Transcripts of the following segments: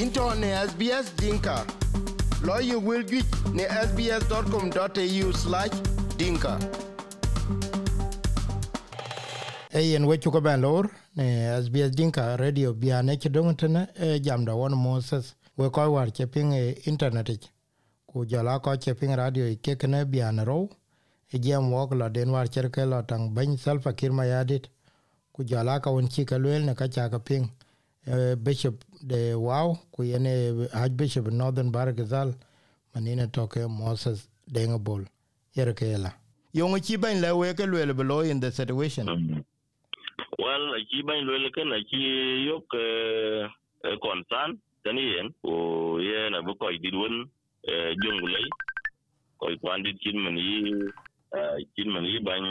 into ne SBS Dinka. Lawyer will get ne sbs.com.au slash dinka. Eyen wechu ko ben lor ne SBS Dinka radio Bia chidong tene e jam da won Moses we ko war che ping e internet ich. ku jala ko che ping radio ke kene biane ro e jam wok la den war cher ke la tang ben salfa kirma yadit ku jala ka won chi ka lwel ne ka cha ka ping eh, bishop de wow ku yene archbishop northern bargazal manine toke moses dengebol yerkela yongo ci ban la we in the situation? Mm. Well ci ban lwele ke na ci yok eh, eh, concern tani yen o ye na bu ko didwon jongulay ko pandit kin man yi kin man yi ban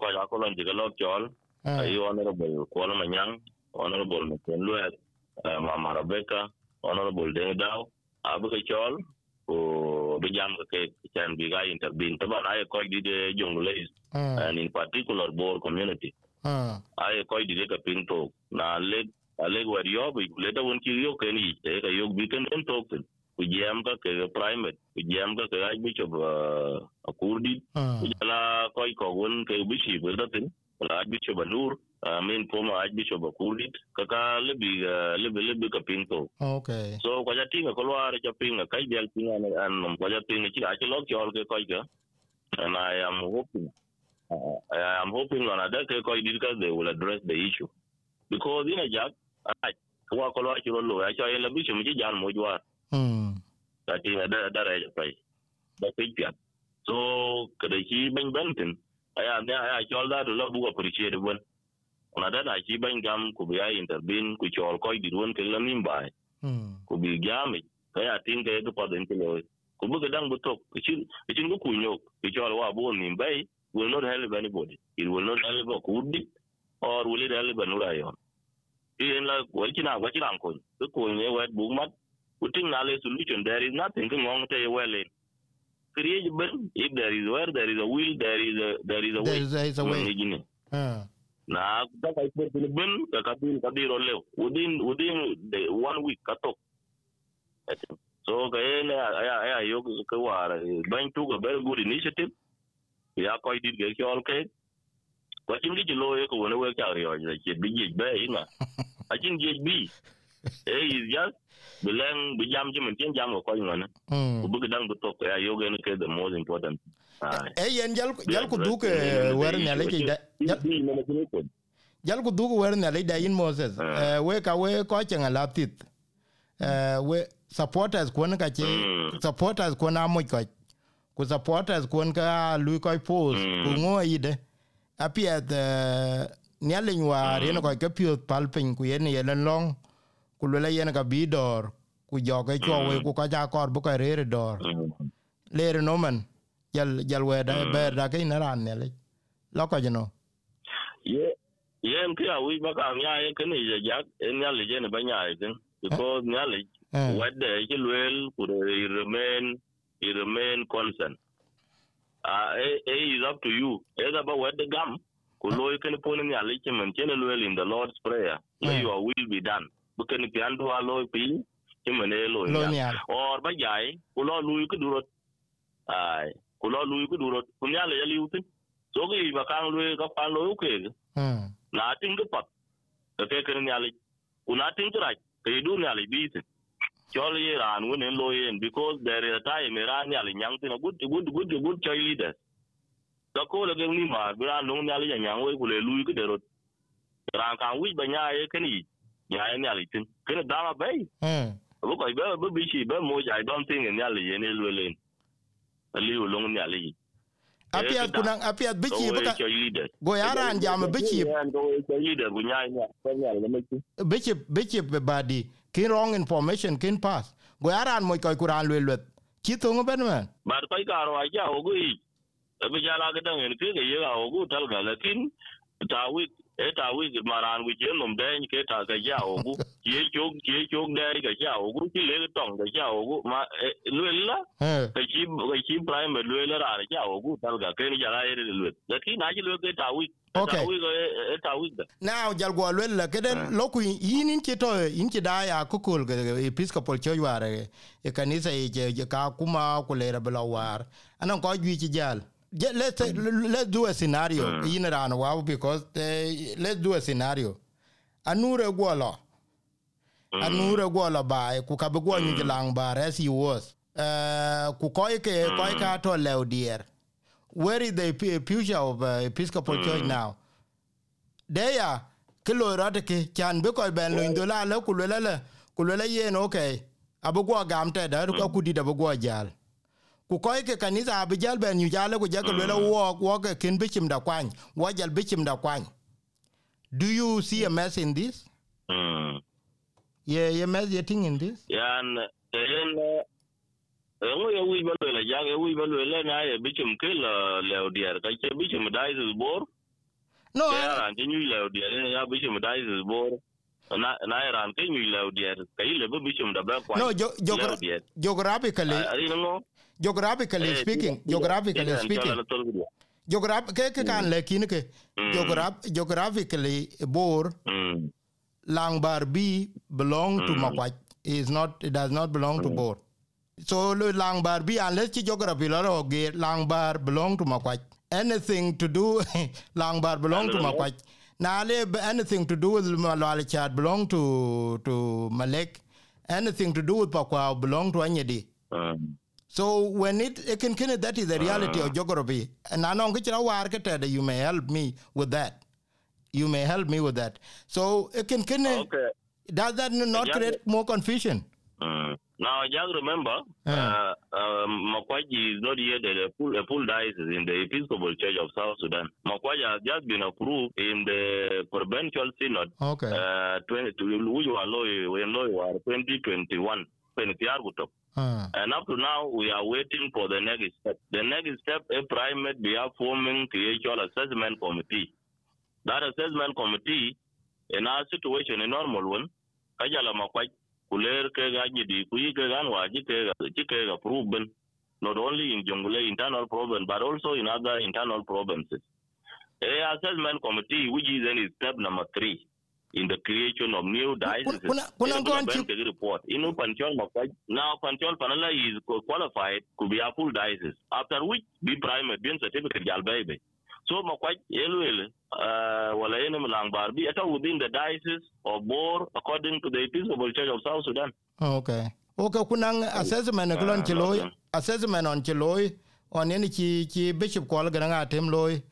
ko ya ko lon de honorable ko manyang honorable ko lwele mama rebecca honorable de daw abu ko jol o be jam ke chan bi ga intervene taban ay koy dit jongulay ah, and in particular board community. Ah, ay koy di ka pin to na le ale war yo bi le da won ki yo ken yi te ka yo bi ken en to ku jam ka ke primate. Ku jam ka ke ay bi chob a kurdi. Ah, ku jala koy ko won ke bi shi bi da tin. La bi chob nur I mean former Archbishop of Kudit kaka lebi ah, lebi lebi ka. Oh, okay. So kwa jati ka kolwar ja ping ka kai bel ping an an kwa jati ni chi achi lok yol ke koi ka. And I am hoping I am hoping on other ke koi did ka they will address the issue. Because in a jack I kwa kolwar chi lo ya cha yela bi chi jan mo jwa. Kati hmm. da da ra ja pai. Da pia. So kada chi ben bentin. ayah, ne ayah, chol da lo bu appreciate one. Ona da da shi ban gam ku bi ya intervene ku chol koy dir won ke la nim bai hmm. Ku bi gyami ka ya tin ka ga paden ti lo ku bu ga dang bu tok chin chin ku kunyo ki chol wa bu ni bay will not help anybody. It will not help a kurdi or will it help anura yon in la ko china ko china ko ku ko ne wa bu mat ku tin na le solution. There is nothing to ngong te well in create ben if there is where there is a will there is a there is a way there is, a way na da ka ko ben ka ka bin ka biro le within within the one week ka tok so ka ene aya aya yo ka war ban tu ga very good initiative. Ya ko dit ga kyol ke ko tin gi lo ye ko wona we ka ri o ya ke bi ji be ina a tin bi e is just bilang bi jam ji mun tin jam ko ngona bu dang bu ya yo ga ne ke the most important e yen jal jal ku duke wer ne le da jal- bi ne ne ku duke wer ne le da in moses. Ah. eh we ka we ko chen ala tit. Eh we supporters ko ka che Mm. supporters ko na mo ko ku supporters ko ka lu ko post Mm. ku ngo ide. Apia de nyalin war yen ko ke pio palpin ku yen yen long ku le yen ka bidor ku joge cho we ku ka ja kor bu ka re dor. Lere no man jal jal we da ber da ke na ran ne le. Lo ko jeno ye yen ki awi ba ka nya ye kene je jak en ya le je ne ba nya ye tin because nya le eh. Wede ke luel ku i remain i remain concern ah e e is up to you. Either ba wede gam ku lo kene pone nya le ke man kene luel in the lord's prayer. Let Mm. your will be done. Bu kene pi andu a lo pi ke man e lo lo nya. nyal or ba jai ku lo lu ku durot. Ai ku lo lu ku durot ku nya le ya liu tin so ki ba kang lu ka pan lo ke mm na tin ga pat ka ke kan nyali una tin ga ke du nyali bi tin chol ye ran won en lo yen because there is a time ran nyali nyang tin good good good good choy leader ka ko le ni ma bra no nyali ya nyang we kule lu ke derot ran kan wi ba nya ye kan yi nya ye nyali tin. Ken da ma bay mm bu ko be bu bi shi be mo ja i don't think nyali ye ne lu len aliyu long ni ali apiat kunang apiat biki baka go yaran jam biki biki biki badi. Kin wrong information kin pass go yaran moy koy kuran lwe lwe ki to gitu ngoben man bar koy karo aja ogu i be jala ga dan en ke ye ga ogu tal ga lakin tawik eta wigi maran wi chen nom den ke ta ka ja ogu. Ye chok ye chok de ka ja ogu. Ti le tong ka ja ogu. Ma e, luella ka chi ka chi prime luella ra ja ogu. Dal ga ke ja ra ere luet da ti na ji luet ta wi Okay. E, eta wiga. Now jalgo luella keden loku yinin ti to in ti da ya kukul episcopal church ware e, e kanisa e ka kuma kulera belawar anan ko gi ti jal. Yeah, let's say, let's do a scenario mm. in around wow because they, let's do a scenario. Anure gwala. Mm. Anure gwala bai ku mm. lang bar as he was. Uh, ku mm. koi to leo dear. Where is the future of uh, Episcopal mm. Church now? They are kilo rate chan be ben lo ndola le ku le le ku le yen okay. Abogwa gamte da hmm. ku di jal. Mm. ku koy ke kanisa bi jal ben yu jale ku jake lwela mm. wo wo ke kin bichim da kwany wo jal bichim da kwany. Do you see a mess in this? Mm. Yeah yeah mess ye thing in this? Yan en en ye wi ba lwela ja ye wi ba lwela na ye bichim ke la le odier. Ka che bichim dai zbor no ya ran ni le odier ya bichim dai zbor na na ya ke nyu le diar ka ile be bichum da ba kwa no jo, jo, geographically ari geographically speaking geographically speaking. geograph ke ke kan le kin ke geograph geographically bor mm. Langbar b belong to makwach is not it does not belong to bor. So langbar b unless ki geography lo ro ge langbar belong to makwach anything to do langbar belong to makwach b- anything to do with malwal chat belong to to malek anything to do with pakwa belong to anyedi mm so when it, it can kind that is the reality of geography. And I know that you may help me with that. You may help me with that. So it can kind okay does that not Yeah. create more confusion? Mm. Now, just remember, Uh. uh, um, Makwaji is not yet a full, a full diocese in the Episcopal Church of South Sudan. Makwaji has just been approved in the Provincial Synod, Okay. uh, 20, which law 2021, Uh, and up to now, we are waiting for the next step. The next step, a primate, we are forming the actual assessment committee. That assessment committee, in our situation, a normal one, kajala makwaj, kuler ke gaji di kuyi ke gan ke ga ji ke ga proven, not only in Jongle internal problem, but also in other internal provinces. A assessment committee, which is then is step number three in the creation of new dioceses. kuna- kuna Ina gone ben to- ke report. Inu mm. Panchol. Now Panchol Panala is qualified to be a full diocese. After which be primate, be certificate jalbebe. So Makwaj Eluel, uh, wala yene Malang Barbi, ata within the diocese of Bor, according to the Episcopal Church of South Sudan. okay. Okay, kunang assessment uh, on chiloy, assessment on chiloy, on any chi, chi bishop call gana atem loy.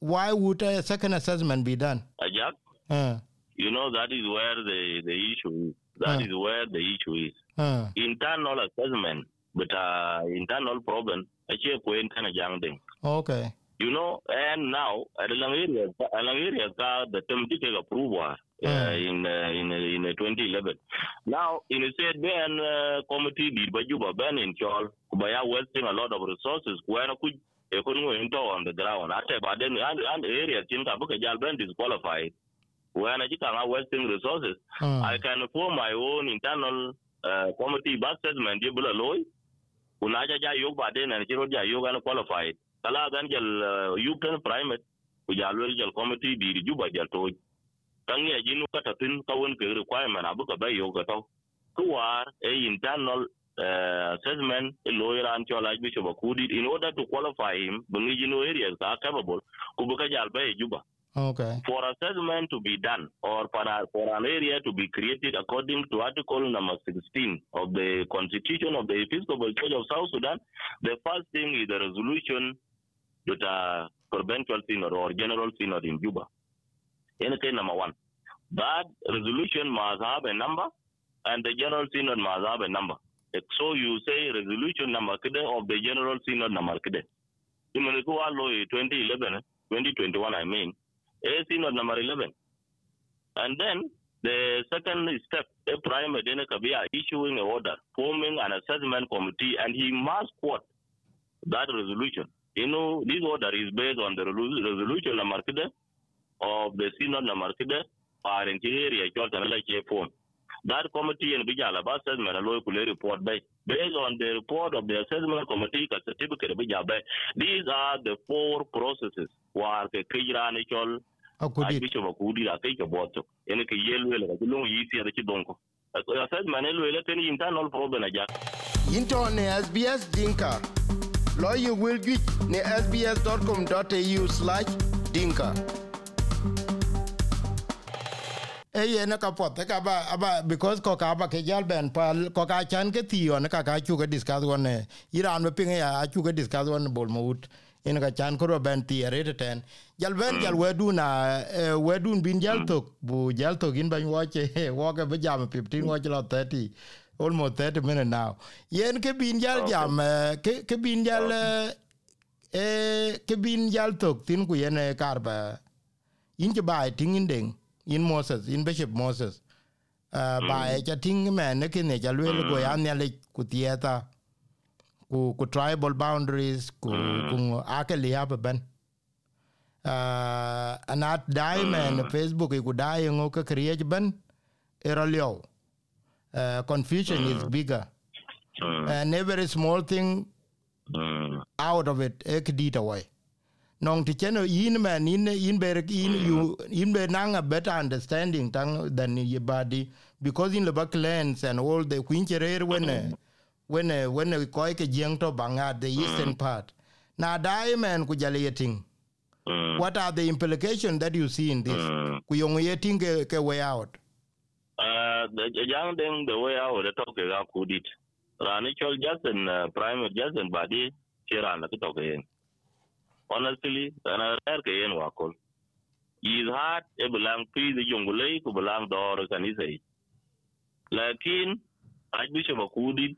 Why would a second assessment be done? Ajak, Uh, you know that is where the, the issue is. That Hmm. is where the issue is. uh, Internal assessment, but uh, internal problem, actually, internal young thing. okay. You know, and now at along area, along area, the term take approval uh, Mm. in uh, in uh, in uh, 2011. Now, in a said Ben uh, committee did by Juba Ben in Chol, Kubaya wasting a lot of resources. When could they couldn't go into on the ground. After but then and, and area Chinka Buka Jal Ben disqualified. When I are wasting resources, Uh, I can form my own internal uh, committee assessment. You will allow unaja ja yok ba den and chiro ja yok an qualified kala gan jal uh, you can primate ku jal wel jal committee di juba jal to kan ya jinu kata tin ka won ke requirement abu ka ba yok ka to ku war a internal uh, assessment a lawyer and chola bishop akudi in order to qualify him bungi jinu areas are capable. Ku bu ka jal ba e juba okay. for assessment to be done or for, a, for an area to be created according to Article number 16 of the Constitution of the Episcopal Church of South Sudan, the first thing is the resolution that a provincial synod or general synod in Juba. Anything number one. That resolution must have a number and the general synod must have a number. So you say resolution number of the general synod number kide. Law 2011, 2021 I mean, a synod number 11. And then the second step, a prime Kabia issuing an order, forming an assessment committee, and he must quote that resolution. You know, this order is based on the relu- resolution number kide of the synod number kide, or in area, form. That committee and Bijala assessment and local report by based on the report of the assessment committee ka certificate Bijabe. These are the four processes. War ke kejra ne chol akudit Archbishop akudi la ke ke boto. Ene ke yelwe le ke lungu yiti da ci donko assessment ne lwe le ken internal problem a jak into ne SBS Dinka lawyer will get ne sbs.com.au slash dinka. E yene ka pot ka ba aba because ko ka ba ke jal ben pal ko ka chan ke tiyo ne ka ka chu ke discuss one iran me pinge ya chu ke discuss one bol mut in ka chan ko ben ti re ten. Jal ben jal we du na we bin jal tok bu jal tok in ban wo che wo ga be jam 15 wo lo 30 almost 30 minutes now. Yen ke bin jal jam eh, ke ke bin jal eh ke bin jal tok tin ku yen karba in ke bai tin in ding in Moses in Bishop Moses. Uh, mm. bai cha tin men ne ke ne ja lwel go ya ne le ku tieta ku ku tribal boundaries ku ku ake li ap ben. Uh, anat diamond Facebook ku dai ngo ke kriye ben era lyo uh, confusion is bigger. And every small thing out of it ek dit away nong ti cheno yin man in in ber in you in ber nang a better understanding than than your body. Because in the back lands and all the quincherer when uh, when uh, when uh, ko ke jeng to banga the eastern part. Na dai man ku jale yeting what are the implications that you see in this? Ku yong yeting ke, way out the young thing the way I would talk about could it. Ranichol Jackson, uh, Prime Jackson Badi, Chiran, the talk again. Honestly, another Kayan Wakol. His heart, a belong to the Jungulay, who belong to our Kanisei. Lakin, Archbishop of Kudit,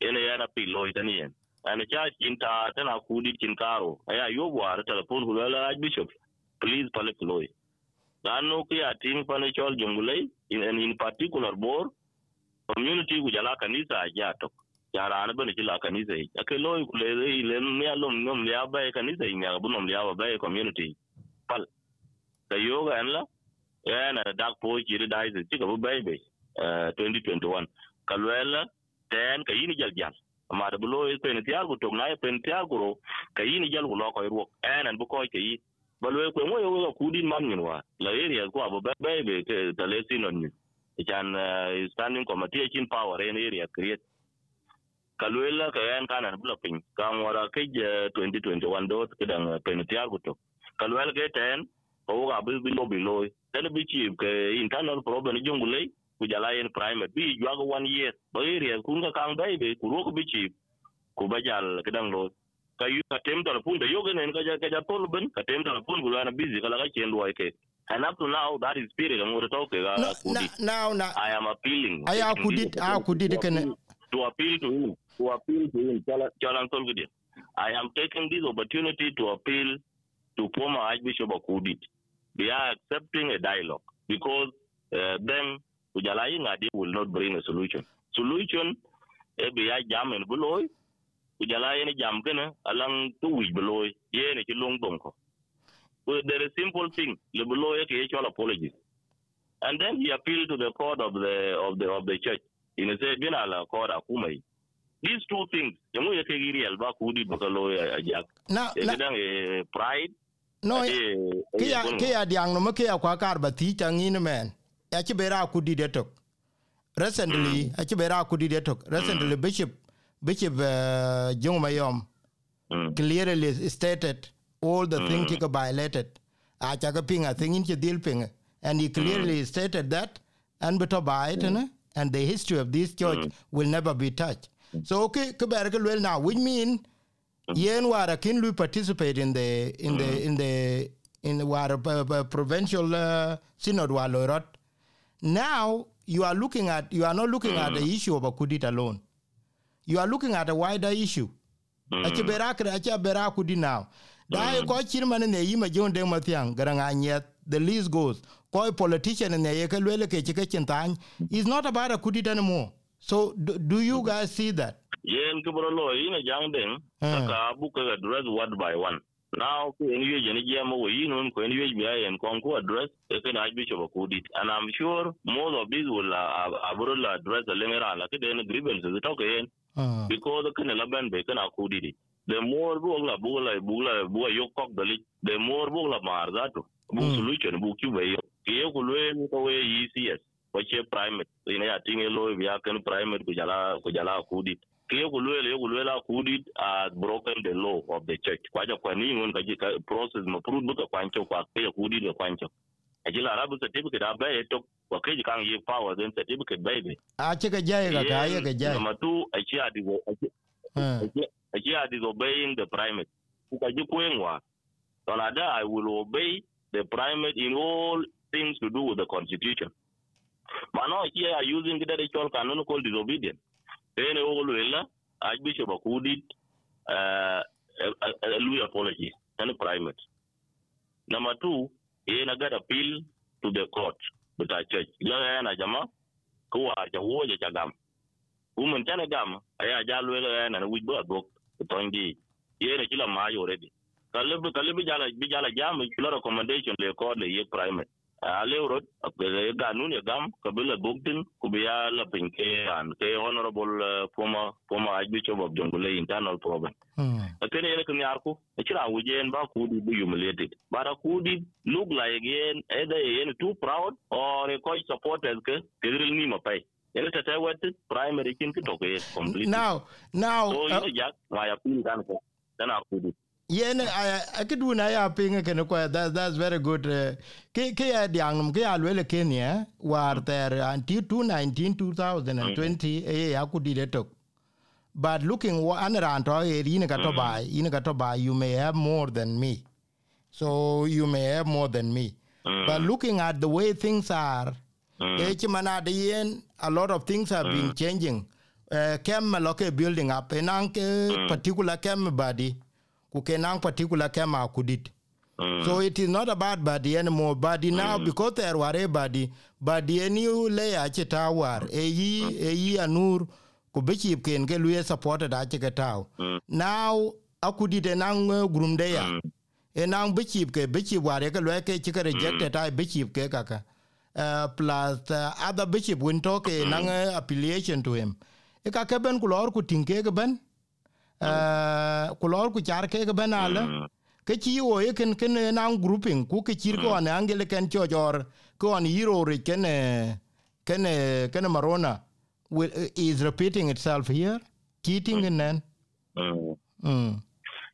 in a yana pillow, Italian. And a church in Tartan, Kudit, in Karo. I have your war, telephone, who are Archbishop. Please, Paliploy lanu kia tim panichol jungulei in, and in particular bor community ku jala kanisa ja tok jara na bene jala kanisa ake loy ku le le ne alom nom le aba kanisa in ya bunom le aba ba community pal da yoga en la yana dark boy jiri dai se tiga bu bai bai 2021 kalwela ten kayini jal jal amada bu loy pe ne tiago tok na pe ne tiago kayini jal ku lo ko ruok enen bu ko kayi balwe ko mo yo ku din mam nyin wa la area ko abo ba be te te le sinon nyin chan standing committee chin power in area create kalwela ka yan kanan bula pin ka wara ke 2021 dot kedang penitiar guto kalwela ke ten ko ga bi bi no bi loy ten bi chi ke internal problem jungule ku jala yen primate bi jwa one year. Bo area kun ka kang bai be ku ro bi chi ku ba jal kidan lo ka yu ka pun de yoga nen ka ja ka tol ben pun busy kala ka chen lo ke and up to now that is spirit ngore to ke ga no, kudi now now i am appealing. Aya kudit a kudit ken to appeal to him to appeal to him chalan tolgidi i am taking this opportunity to appeal to former archbishop akudit they are accepting a dialogue because uh, then ujala ngadi will not bring a solution. Solution e be ya jam en buloy ujala yen jam kana alang tu wi buloy yen ci long ko. There is simple thing le buloy ke chol apology. And then he appealed to the court of the of the of the church. In say bina la court akumai. These two things yake giri alba kudi bakalo ajak na na dan pride no eh, kia eh, kia diang no kia kwa kar ba ti changin men. Ya ci bera kudi de tok. Recently a ci bera kudi de tok. Recently bishop bishop uh, jong mayom mm, clearly stated all the things he violated. A cha ga pinga thing in dil pinga and he clearly stated that and beto ba it and the history of this church will never be touched. So okay ke ber ke well now which mean yen wara kin lu participate in the in the in the in the wara uh, uh, provincial uh, synod wa lorot now you are looking at you are not looking at the issue of akudit alone you are looking at a wider issue. Aci bera kre aci bera kudi now. Da ko chir man ne yima jonde mathiang garanga nyet. The list goes. Ko politician ne ye ke lele ke chike chintan is not about a kudit anymore so do, do you guys see that? Yen kibro lo ina jang den Hmm. ka buka address one by one. Now ko en yeje ni jema wo yinun ko en yeje biya en kon ko address e kan archbishop akudit and i'm sure most of these will uh, abro la address the lemera la ke den grievances to ke yen Ah. Because the kind of band bacon are kudidi. The more bugla bugla bugla bugla yok kok the the more bugla mar that bu hmm. solution bu kuba yo. Kiyo kulwe ko we ECS. Wache primate. Ina ya tinge lo ya kan primate kujala kujala kudidi. Kiyo kulwe le kulwe la kudidi has broken the law of the church. Kwaja kwa nini ngon kaji process maprud buka kwancho kwa kiyo kudidi kwancho aci la rabu certificate abe ye tok wakeci kaŋ ye power then certificate beibe aci ke jai ka ka ye ke jai number two aci aci a disobeying the primate kuka ji kuen wa so like that i will obey the primate in all things to do with the constitution. Mano aci are using kida de chol kanun called disobedience. Ene ogolwela archbishop akudit uh, eh, uh, eh, uh, eh, lui apology. And primate. Number two he got appeal to the court with our church. Ila na jama kuwa cha uoja cha gam. Woman chana gam aya jalu ila na wujbo adok tongi. Ye na kila maayo already. Kalibu kalibu jala bijala jam kila recommendation le court le ye primate. Ale urot apele ganun ya gam kabila kubiya and ke honorable former former archbishop of internal problem. mm, kene yele kan yarku e wujen ba kudi be humiliated. But a kudi look like yen either yen too proud or a coach supporters ke kedril ni mapai yele tata wat primary kin ki toke completely. now now so jak pin kan ko kudi yen a ke du na ya pinga ke no that that's very good uh, ke ke ya diang ke ya le kenya war ter uh, until 2019 2020 mm-hmm. e eh, eh, ya ku di to but looking what an ran to eh, e yin ka to mm-hmm. bai yin ka to bai you may have more than me. So you may have more than me. Mm. But looking at the way things are mm. e chi mana de yen a lot of things have been mm. changing. Uh, kem loke building up enang particular kem body ku kenang particular kema kudit. Mm. so it is not about body anymore body now because there were a body body any layer chita war e yi e yi anur ku bichi ken ke luye supported a chika tau. Now akudit enang uh, grumde ya. Enang bichi ke bichi ware ke luye ke chika rejected ai bichi ke kaka. Uh, plus uh, other bishop when talk mm. nang uh, affiliation to him. E ka keben ku lor ku ku lor ku char ke ben ala ke chi o e ken ken nang grouping ku ke chir ko an angele ken cho jor ko an hero ri ken ken ken marona. Will, uh, is repeating itself here cheating and then. Mm.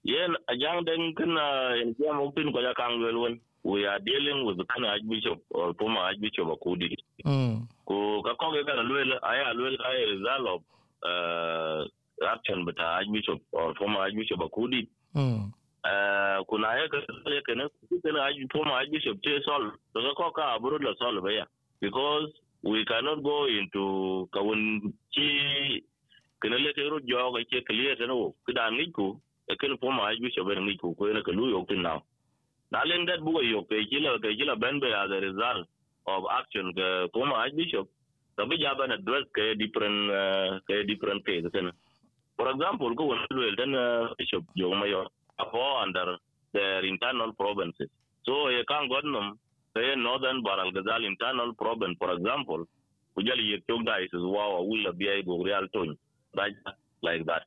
yen ajang den kana en jam upin ko ya kan welwen we are dealing with the kind of archbishop or former archbishop akudi Mm. ko ka ko ga lwel aya lwel ay result of uh, action but archbishop or former archbishop akudi Mm. uh, kuna ya ka le kana kana arch former archbishop che sol to ka ko ka aburu la sol ba ya because we cannot go into kawun chi kana le ke ro jo ga che clear no kida ngi ku e kana former archbishop ne ngi ku ko ne ka lu yo tin now. Na len dat bugo yo ke kila ke kila ben be as a result of action ke former archbishop ka bi jaban address ke different uh, ke different case kana for example lu den uh, bishop jo mayo apo under their internal provinces. So ye kan godnum ke northern bahr el ghazal internal province for example kujali ye to guys is wow will be go real tone right like that.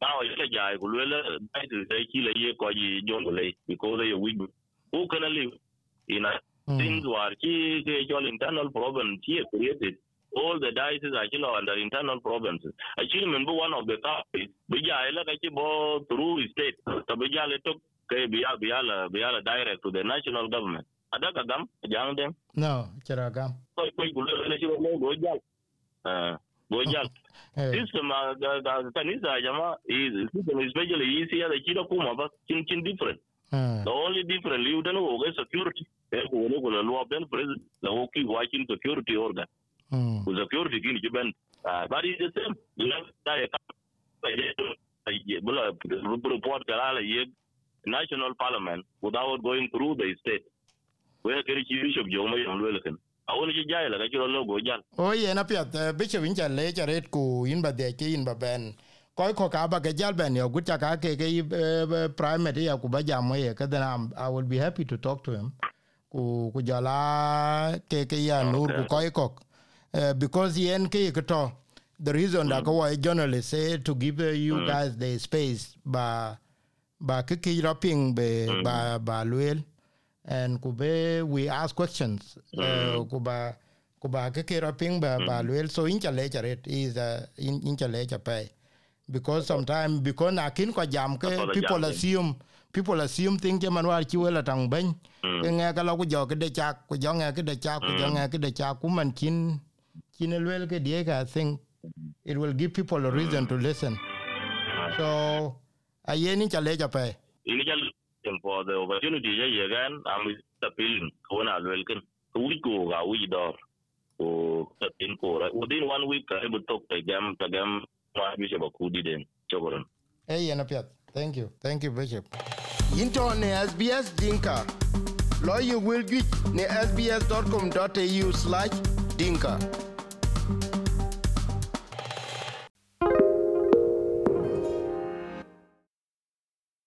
Now ye jai ku le guys is kila ye ko ji jongole because ye we who can live in a things were key actual internal problems here created all the diocese are under internal problems. Actually, remember one of the topics, bija ila kachi bo through state, so le took ke biya biya la biya la direct to the national government. Ada ka gam jang dem. no chiragam So ko gulo le shi bo go jal. Uh, go jal. eh System ga ga kanisa jama is system especially easier the kira kuma ba kin kin different. mm. The only difference you don't know is security. Eh, ko ne la law then president la woki watching security organ. Mm. With the purification given, uh, but it's the same. You have to national parliament without going through the state. Where can you bishop Jomo Yamwelkin? awon ci jay la ga ci lo go jan o ye na pya te bi che win ku in ba in ba ben ko ko ka ba ga jal ben yo guta ka ke ke uh, primary ya ku ba jam ye ka da i will be happy to talk to him ku ku jala ke ke ya nur ku ko ko Eh, because yen ke ke to the reason that why journalists say to give uh, you guys the space ba ba kiki rapping be ba ba luel and kube we ask questions uh, kuba kuba kiki rapping ba ba luel so in chale charet is uh, in in chale chapai because sometimes because na kin ko jam ke people assume people assume thing ke man war chi wela tang ben ke nga ka lo ku jo ke de chak ku jo nga ke de chak ku jo nga ke de chak ku man kin kin luel ke die I think it will give people a reason to listen so ayen in chale chapai initial for the opportunity yegan am appealing ko na welken we go we door ko in ko within one week I able talk to jam to jam ma bi se ba ku di den chogoron Hey, Yanapiat. Thank you. Thank you, Bishop. Into ne SBS Dinka. Lawyer will get ne sbs.com.au slash dinka. Bye.